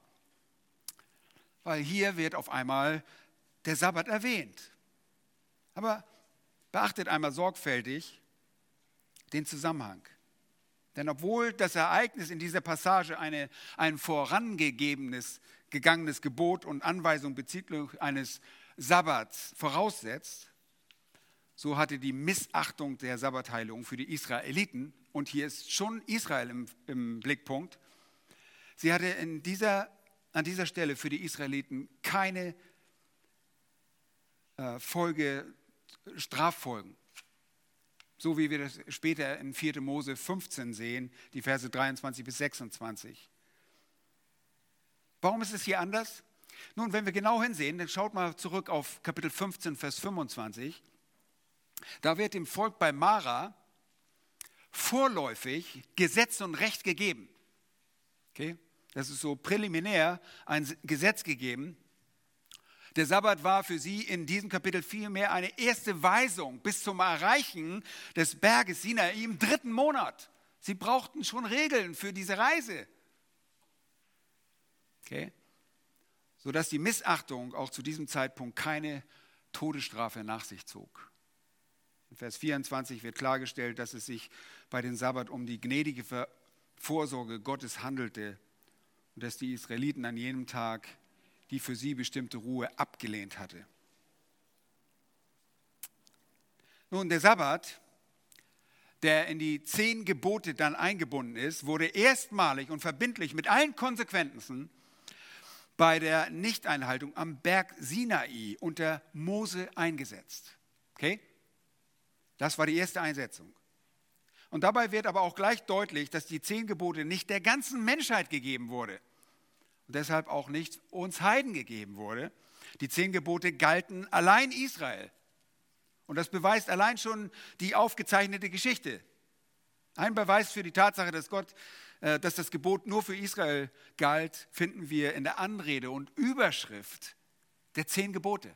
Weil hier wird auf einmal der Sabbat erwähnt. Aber beachtet einmal sorgfältig den Zusammenhang. Denn obwohl das Ereignis in dieser Passage eine, ein vorangegebenes, gegangenes Gebot und Anweisung bezüglich eines Sabbats voraussetzt, so hatte die Missachtung der Sabbatheilung für die Israeliten, und hier ist schon Israel im, im Blickpunkt, sie hatte in dieser, an dieser Stelle für die Israeliten keine äh, Folge, Straffolgen. So wie wir das später in 4. Mose 15 sehen, die Verse 23 bis 26. Warum ist es hier anders? Nun, wenn wir genau hinsehen, dann schaut mal zurück auf Kapitel 15, Vers 25. Da wird dem Volk bei Mara vorläufig Gesetz und Recht gegeben. Okay? Das ist so präliminär ein Gesetz gegeben. Der Sabbat war für sie in diesem Kapitel vielmehr eine erste Weisung bis zum Erreichen des Berges Sinai im dritten Monat. Sie brauchten schon Regeln für diese Reise. Okay? Sodass die Missachtung auch zu diesem Zeitpunkt keine Todesstrafe nach sich zog. In Vers 24 wird klargestellt, dass es sich bei dem Sabbat um die gnädige Vorsorge Gottes handelte und dass die Israeliten an jenem Tag die für sie bestimmte Ruhe abgelehnt hatte. Nun, der Sabbat, der in die zehn Gebote dann eingebunden ist, wurde erstmalig und verbindlich mit allen Konsequenzen bei der Nichteinhaltung am Berg Sinai unter Mose eingesetzt. Okay? Das war die erste Einsetzung. Und dabei wird aber auch gleich deutlich, dass die zehn Gebote nicht der ganzen Menschheit gegeben wurde und deshalb auch nicht uns Heiden gegeben wurde. Die zehn Gebote galten allein Israel. Und das beweist allein schon die aufgezeichnete Geschichte. Ein Beweis für die Tatsache, dass Gott, äh, dass das Gebot nur für Israel galt, finden wir in der Anrede und Überschrift der zehn Gebote.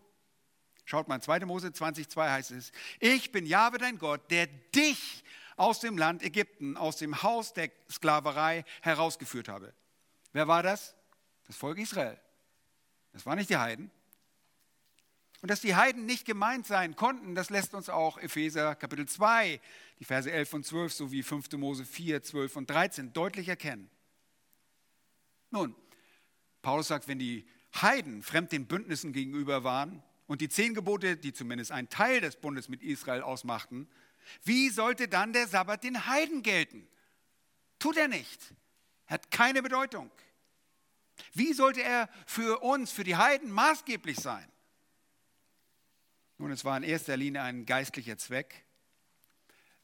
Schaut mal, 2. Mose 20,2 heißt es: Ich bin Jahwe dein Gott, der dich aus dem Land Ägypten, aus dem Haus der Sklaverei herausgeführt habe. Wer war das? Das Volk Israel. Das waren nicht die Heiden. Und dass die Heiden nicht gemeint sein konnten, das lässt uns auch Epheser Kapitel 2, die Verse 11 und 12 sowie 5. Mose 4, 12 und 13 deutlich erkennen. Nun, Paulus sagt, wenn die Heiden fremd den Bündnissen gegenüber waren und die zehn Gebote, die zumindest einen Teil des Bundes mit Israel ausmachten, wie sollte dann der Sabbat den Heiden gelten? Tut er nicht. Hat keine Bedeutung. Wie sollte er für uns, für die Heiden maßgeblich sein? Nun, es war in erster Linie ein geistlicher Zweck,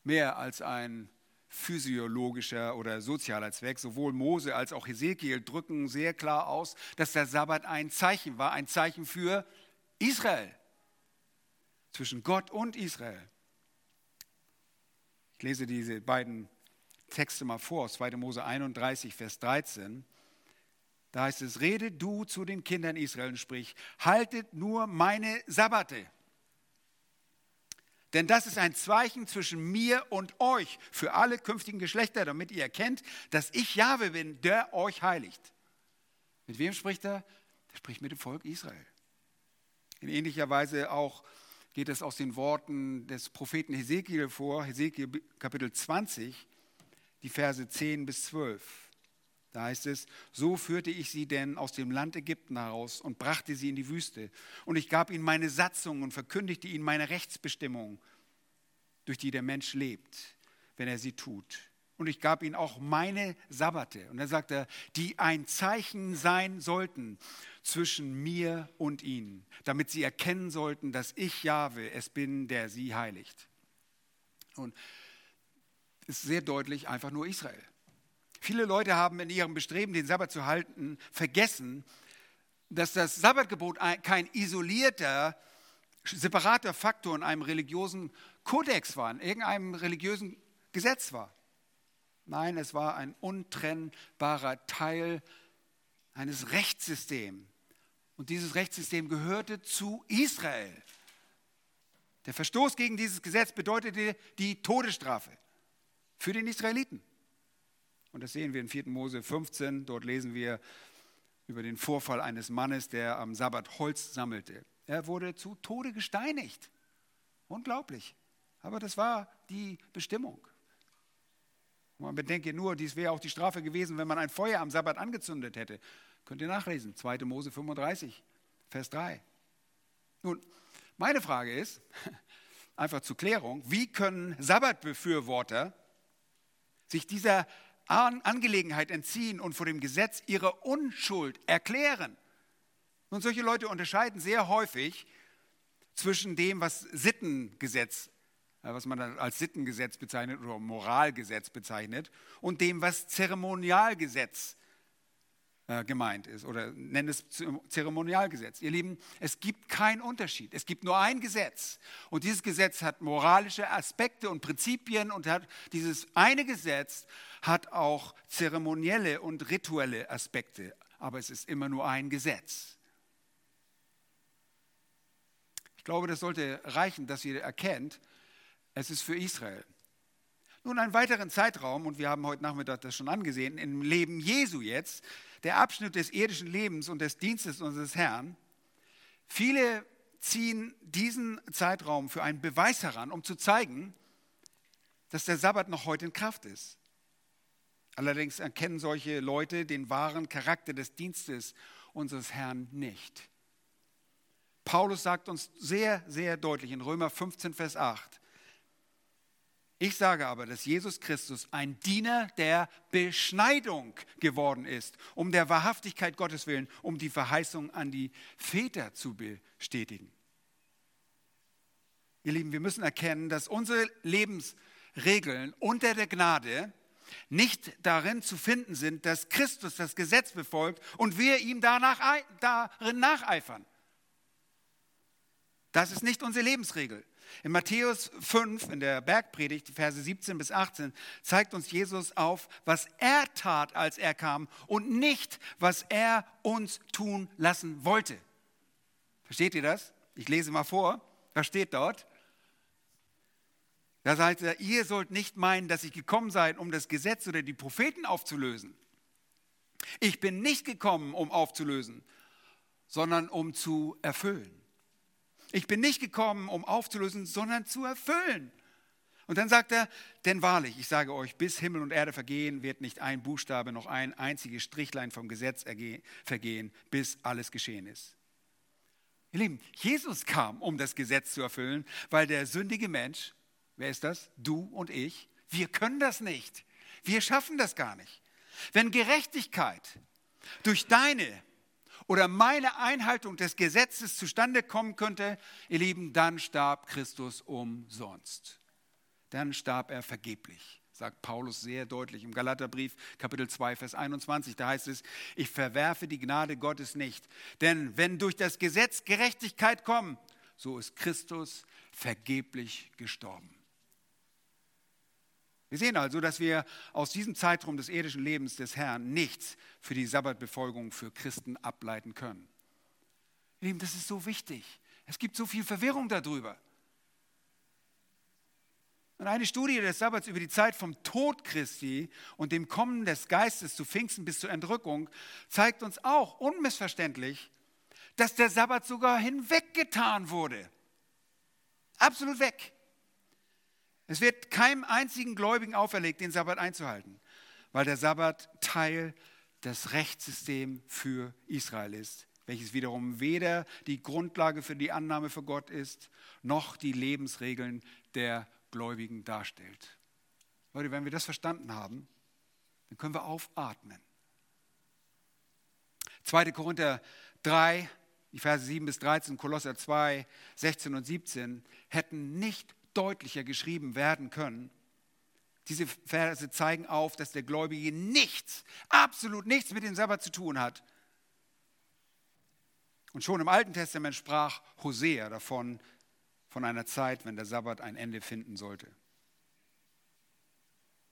mehr als ein physiologischer oder sozialer Zweck. Sowohl Mose als auch Hesekiel drücken sehr klar aus, dass der Sabbat ein Zeichen war, ein Zeichen für Israel, zwischen Gott und Israel. Ich lese diese beiden Texte mal vor, 2. Mose 31, Vers 13. Da heißt es, rede du zu den Kindern Israel und sprich, haltet nur meine Sabbate. Denn das ist ein Zeichen zwischen mir und euch für alle künftigen Geschlechter, damit ihr erkennt, dass ich Jahwe bin, der euch heiligt. Mit wem spricht er? Er spricht mit dem Volk Israel. In ähnlicher Weise auch geht es aus den Worten des Propheten Hesekiel vor, Hesekiel Kapitel 20, die Verse 10 bis 12. Da heißt es, so führte ich sie denn aus dem Land Ägypten heraus und brachte sie in die Wüste. Und ich gab ihnen meine Satzung und verkündigte ihnen meine Rechtsbestimmung, durch die der Mensch lebt, wenn er sie tut. Und ich gab ihnen auch meine Sabbate. Und er sagte, die ein Zeichen sein sollten zwischen mir und ihnen, damit sie erkennen sollten, dass ich Jahwe es bin, der sie heiligt. Und ist sehr deutlich einfach nur Israel. Viele Leute haben in ihrem Bestreben, den Sabbat zu halten, vergessen, dass das Sabbatgebot kein isolierter, separater Faktor in einem religiösen Kodex war, in irgendeinem religiösen Gesetz war. Nein, es war ein untrennbarer Teil eines Rechtssystems. Und dieses Rechtssystem gehörte zu Israel. Der Verstoß gegen dieses Gesetz bedeutete die Todesstrafe für den Israeliten. Und das sehen wir in 4. Mose 15. Dort lesen wir über den Vorfall eines Mannes, der am Sabbat Holz sammelte. Er wurde zu Tode gesteinigt. Unglaublich. Aber das war die Bestimmung. Man bedenke nur, dies wäre auch die Strafe gewesen, wenn man ein Feuer am Sabbat angezündet hätte. Könnt ihr nachlesen, 2. Mose 35, Vers 3. Nun, meine Frage ist, einfach zur Klärung, wie können Sabbatbefürworter sich dieser Angelegenheit entziehen und vor dem Gesetz ihre Unschuld erklären. Und solche Leute unterscheiden sehr häufig zwischen dem, was Sittengesetz, äh, was man als Sittengesetz bezeichnet oder Moralgesetz bezeichnet, und dem, was Zeremonialgesetz gemeint ist oder nennen es Zeremonialgesetz. Ihr Lieben, es gibt keinen Unterschied. Es gibt nur ein Gesetz. Und dieses Gesetz hat moralische Aspekte und Prinzipien und hat, dieses eine Gesetz hat auch zeremonielle und rituelle Aspekte. Aber es ist immer nur ein Gesetz. Ich glaube, das sollte reichen, dass ihr erkennt, es ist für Israel. Nun, einen weiteren Zeitraum, und wir haben heute Nachmittag das schon angesehen, im Leben Jesu jetzt, der Abschnitt des irdischen Lebens und des Dienstes unseres Herrn. Viele ziehen diesen Zeitraum für einen Beweis heran, um zu zeigen, dass der Sabbat noch heute in Kraft ist. Allerdings erkennen solche Leute den wahren Charakter des Dienstes unseres Herrn nicht. Paulus sagt uns sehr, sehr deutlich in Römer 15, Vers 8, ich sage aber, dass Jesus Christus ein Diener der Beschneidung geworden ist, um der Wahrhaftigkeit Gottes willen, um die Verheißung an die Väter zu bestätigen. Ihr Lieben, wir müssen erkennen, dass unsere Lebensregeln unter der Gnade nicht darin zu finden sind, dass Christus das Gesetz befolgt und wir ihm danach, darin nacheifern. Das ist nicht unsere Lebensregel. In Matthäus 5, in der Bergpredigt, Verse 17 bis 18, zeigt uns Jesus auf, was er tat, als er kam und nicht, was er uns tun lassen wollte. Versteht ihr das? Ich lese mal vor. Was steht dort? Da sagt er, ihr sollt nicht meinen, dass ich gekommen sei, um das Gesetz oder die Propheten aufzulösen. Ich bin nicht gekommen, um aufzulösen, sondern um zu erfüllen. Ich bin nicht gekommen, um aufzulösen, sondern zu erfüllen. Und dann sagt er, denn wahrlich, ich sage euch, bis Himmel und Erde vergehen, wird nicht ein Buchstabe noch ein einziges Strichlein vom Gesetz vergehen, bis alles geschehen ist. Ihr Lieben, Jesus kam, um das Gesetz zu erfüllen, weil der sündige Mensch, wer ist das? Du und ich, wir können das nicht. Wir schaffen das gar nicht. Wenn Gerechtigkeit durch deine oder meine Einhaltung des Gesetzes zustande kommen könnte, ihr Lieben, dann starb Christus umsonst. Dann starb er vergeblich, sagt Paulus sehr deutlich im Galaterbrief Kapitel 2, Vers 21. Da heißt es, ich verwerfe die Gnade Gottes nicht. Denn wenn durch das Gesetz Gerechtigkeit kommt, so ist Christus vergeblich gestorben. Wir sehen also, dass wir aus diesem Zeitraum des irdischen Lebens des Herrn nichts für die Sabbatbefolgung für Christen ableiten können. Lieben, das ist so wichtig. Es gibt so viel Verwirrung darüber. Und eine Studie des Sabbats über die Zeit vom Tod Christi und dem Kommen des Geistes zu Pfingsten bis zur Entrückung zeigt uns auch unmissverständlich, dass der Sabbat sogar hinweggetan wurde. Absolut weg. Es wird keinem einzigen Gläubigen auferlegt, den Sabbat einzuhalten, weil der Sabbat Teil des Rechtssystems für Israel ist, welches wiederum weder die Grundlage für die Annahme für Gott ist, noch die Lebensregeln der Gläubigen darstellt. Leute, wenn wir das verstanden haben, dann können wir aufatmen. 2. Korinther 3, die Verse 7 bis 13, Kolosser 2, 16 und 17 hätten nicht deutlicher geschrieben werden können. Diese Verse zeigen auf, dass der Gläubige nichts, absolut nichts mit dem Sabbat zu tun hat. Und schon im Alten Testament sprach Hosea davon, von einer Zeit, wenn der Sabbat ein Ende finden sollte.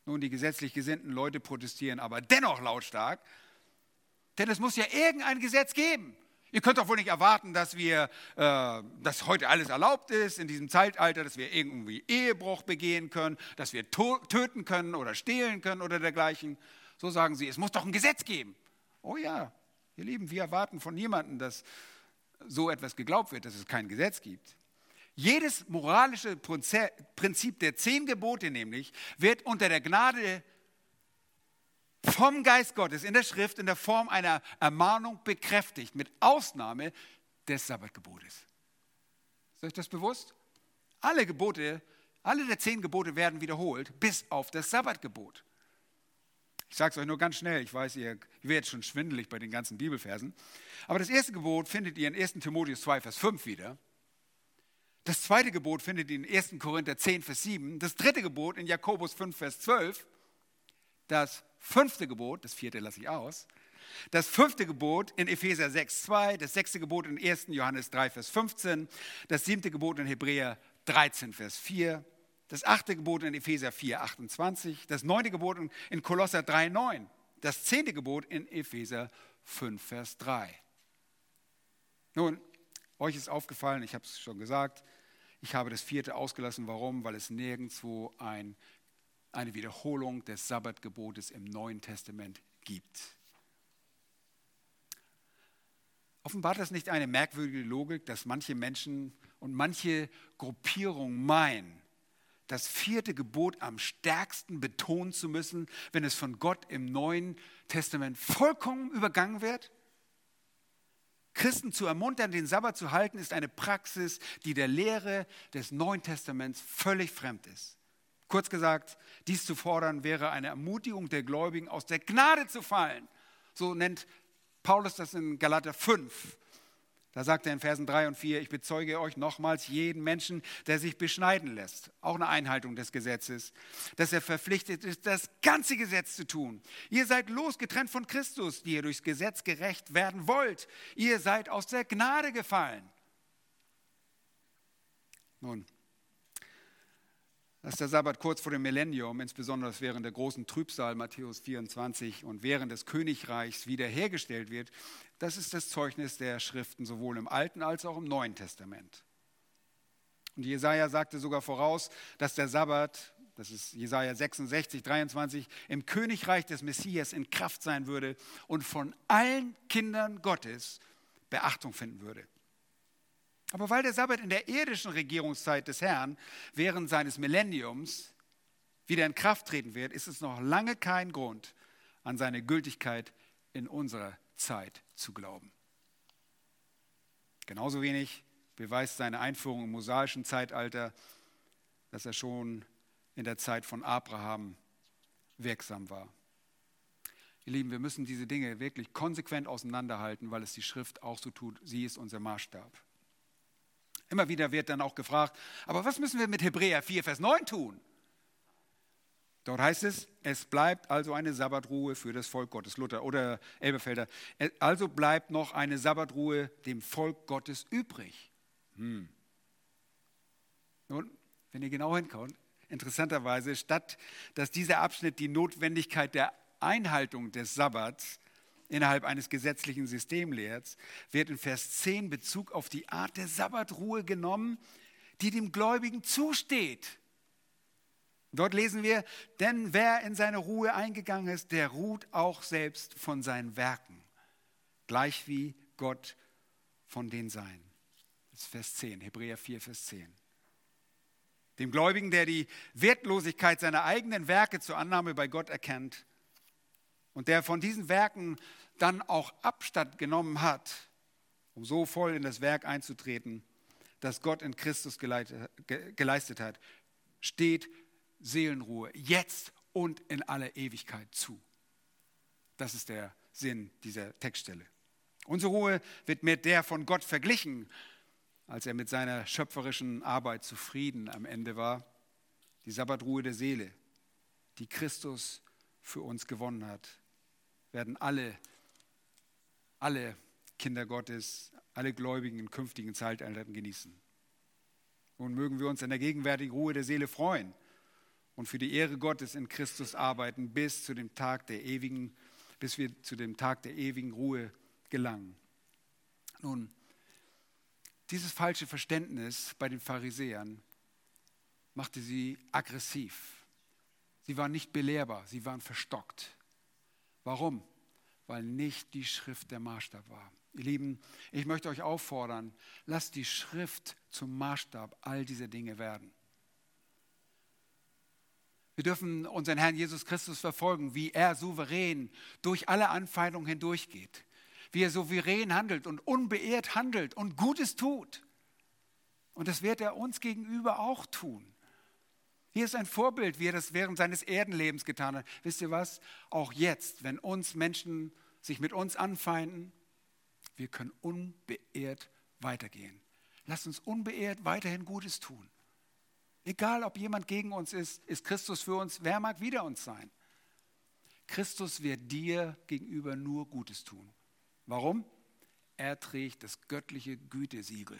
Nun, die gesetzlich gesinnten Leute protestieren aber dennoch lautstark, denn es muss ja irgendein Gesetz geben. Ihr könnt doch wohl nicht erwarten, dass wir, äh, dass heute alles erlaubt ist in diesem Zeitalter, dass wir irgendwie Ehebruch begehen können, dass wir töten können oder stehlen können oder dergleichen. So sagen sie, es muss doch ein Gesetz geben. Oh ja, ihr Lieben, wir erwarten von niemandem, dass so etwas geglaubt wird, dass es kein Gesetz gibt. Jedes moralische Prinzip der zehn Gebote nämlich wird unter der Gnade vom Geist Gottes in der Schrift in der Form einer Ermahnung bekräftigt, mit Ausnahme des Sabbatgebotes. Ist euch das bewusst? Alle Gebote, alle der zehn Gebote werden wiederholt, bis auf das Sabbatgebot. Ich sage es euch nur ganz schnell, ich weiß, ihr, werdet schon schwindelig bei den ganzen Bibelversen. Aber das erste Gebot findet ihr in 1 Timotheus 2, Vers 5 wieder. Das zweite Gebot findet ihr in 1. Korinther 10, Vers 7. Das dritte Gebot in Jakobus 5, Vers 12. Das fünfte Gebot, das vierte lasse ich aus, das fünfte Gebot in Epheser 6, 2, das sechste Gebot in 1. Johannes 3, Vers 15, das siebte Gebot in Hebräer 13, Vers 4, das achte Gebot in Epheser 4, 28, das neunte Gebot in Kolosser 3, 9, das zehnte Gebot in Epheser 5, Vers 3. Nun, euch ist aufgefallen, ich habe es schon gesagt, ich habe das vierte ausgelassen. Warum? Weil es nirgendwo ein eine Wiederholung des Sabbatgebotes im Neuen Testament gibt. Offenbart das nicht eine merkwürdige Logik, dass manche Menschen und manche Gruppierungen meinen, das vierte Gebot am stärksten betonen zu müssen, wenn es von Gott im Neuen Testament vollkommen übergangen wird? Christen zu ermuntern, den Sabbat zu halten, ist eine Praxis, die der Lehre des Neuen Testaments völlig fremd ist. Kurz gesagt, dies zu fordern wäre eine Ermutigung der Gläubigen, aus der Gnade zu fallen. So nennt Paulus das in Galater 5. Da sagt er in Versen 3 und 4, ich bezeuge euch nochmals jeden Menschen, der sich beschneiden lässt, auch eine Einhaltung des Gesetzes, dass er verpflichtet ist, das ganze Gesetz zu tun. Ihr seid losgetrennt von Christus, die ihr durchs Gesetz gerecht werden wollt. Ihr seid aus der Gnade gefallen. Nun, dass der Sabbat kurz vor dem Millennium, insbesondere während der großen Trübsal Matthäus 24 und während des Königreichs wiederhergestellt wird, das ist das Zeugnis der Schriften sowohl im Alten als auch im Neuen Testament. Und Jesaja sagte sogar voraus, dass der Sabbat, das ist Jesaja 66, 23, im Königreich des Messias in Kraft sein würde und von allen Kindern Gottes Beachtung finden würde. Aber weil der Sabbat in der irdischen Regierungszeit des Herrn während seines Millenniums wieder in Kraft treten wird, ist es noch lange kein Grund, an seine Gültigkeit in unserer Zeit zu glauben. Genauso wenig beweist seine Einführung im mosaischen Zeitalter, dass er schon in der Zeit von Abraham wirksam war. Ihr Lieben, wir müssen diese Dinge wirklich konsequent auseinanderhalten, weil es die Schrift auch so tut. Sie ist unser Maßstab. Immer wieder wird dann auch gefragt, aber was müssen wir mit Hebräer 4, Vers 9 tun? Dort heißt es, es bleibt also eine Sabbatruhe für das Volk Gottes. Luther oder Elbefelder. Also bleibt noch eine Sabbatruhe dem Volk Gottes übrig. Hm. Nun, wenn ihr genau hinkommt, interessanterweise, statt dass dieser Abschnitt die Notwendigkeit der Einhaltung des Sabbats innerhalb eines gesetzlichen Systems lehrt, wird in Vers 10 Bezug auf die Art der Sabbatruhe genommen, die dem Gläubigen zusteht. Dort lesen wir, denn wer in seine Ruhe eingegangen ist, der ruht auch selbst von seinen Werken, gleich wie Gott von den Seinen. Das ist Vers 10, Hebräer 4, Vers 10. Dem Gläubigen, der die Wertlosigkeit seiner eigenen Werke zur Annahme bei Gott erkennt und der von diesen Werken dann auch Abstand genommen hat, um so voll in das Werk einzutreten, das Gott in Christus geleistet hat, steht Seelenruhe jetzt und in aller Ewigkeit zu. Das ist der Sinn dieser Textstelle. Unsere Ruhe wird mit der von Gott verglichen, als er mit seiner schöpferischen Arbeit zufrieden am Ende war. Die Sabbatruhe der Seele, die Christus für uns gewonnen hat, werden alle, alle Kinder Gottes, alle Gläubigen in künftigen Zeitaltern genießen. Nun mögen wir uns in der gegenwärtigen Ruhe der Seele freuen und für die Ehre Gottes in Christus arbeiten bis zu dem Tag der ewigen, bis wir zu dem Tag der ewigen Ruhe gelangen. Nun, dieses falsche Verständnis bei den Pharisäern machte sie aggressiv. Sie waren nicht belehrbar, sie waren verstockt. Warum? Weil nicht die Schrift der Maßstab war. Ihr Lieben, ich möchte euch auffordern, lasst die Schrift zum Maßstab all dieser Dinge werden. Wir dürfen unseren Herrn Jesus Christus verfolgen, wie er souverän durch alle Anfeindungen hindurchgeht, wie er souverän handelt und unbeehrt handelt und Gutes tut. Und das wird er uns gegenüber auch tun. Hier ist ein Vorbild, wie er das während seines Erdenlebens getan hat. Wisst ihr was? Auch jetzt, wenn uns Menschen sich mit uns anfeinden, wir können unbeehrt weitergehen. Lasst uns unbeehrt weiterhin Gutes tun. Egal, ob jemand gegen uns ist, ist Christus für uns, wer mag wider uns sein? Christus wird dir gegenüber nur Gutes tun. Warum? Er trägt das göttliche Gütesiegel.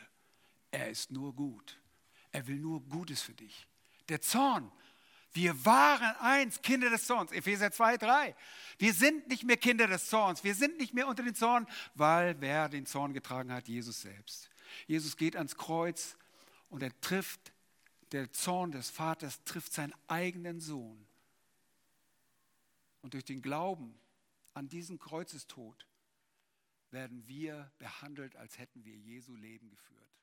Er ist nur gut. Er will nur Gutes für dich. Der Zorn. Wir waren eins, Kinder des Zorns. Epheser 2, 3. Wir sind nicht mehr Kinder des Zorns. Wir sind nicht mehr unter den Zorn, weil wer den Zorn getragen hat? Jesus selbst. Jesus geht ans Kreuz und er trifft der Zorn des Vaters trifft seinen eigenen Sohn. Und durch den Glauben an diesen Kreuzestod werden wir behandelt, als hätten wir Jesu Leben geführt.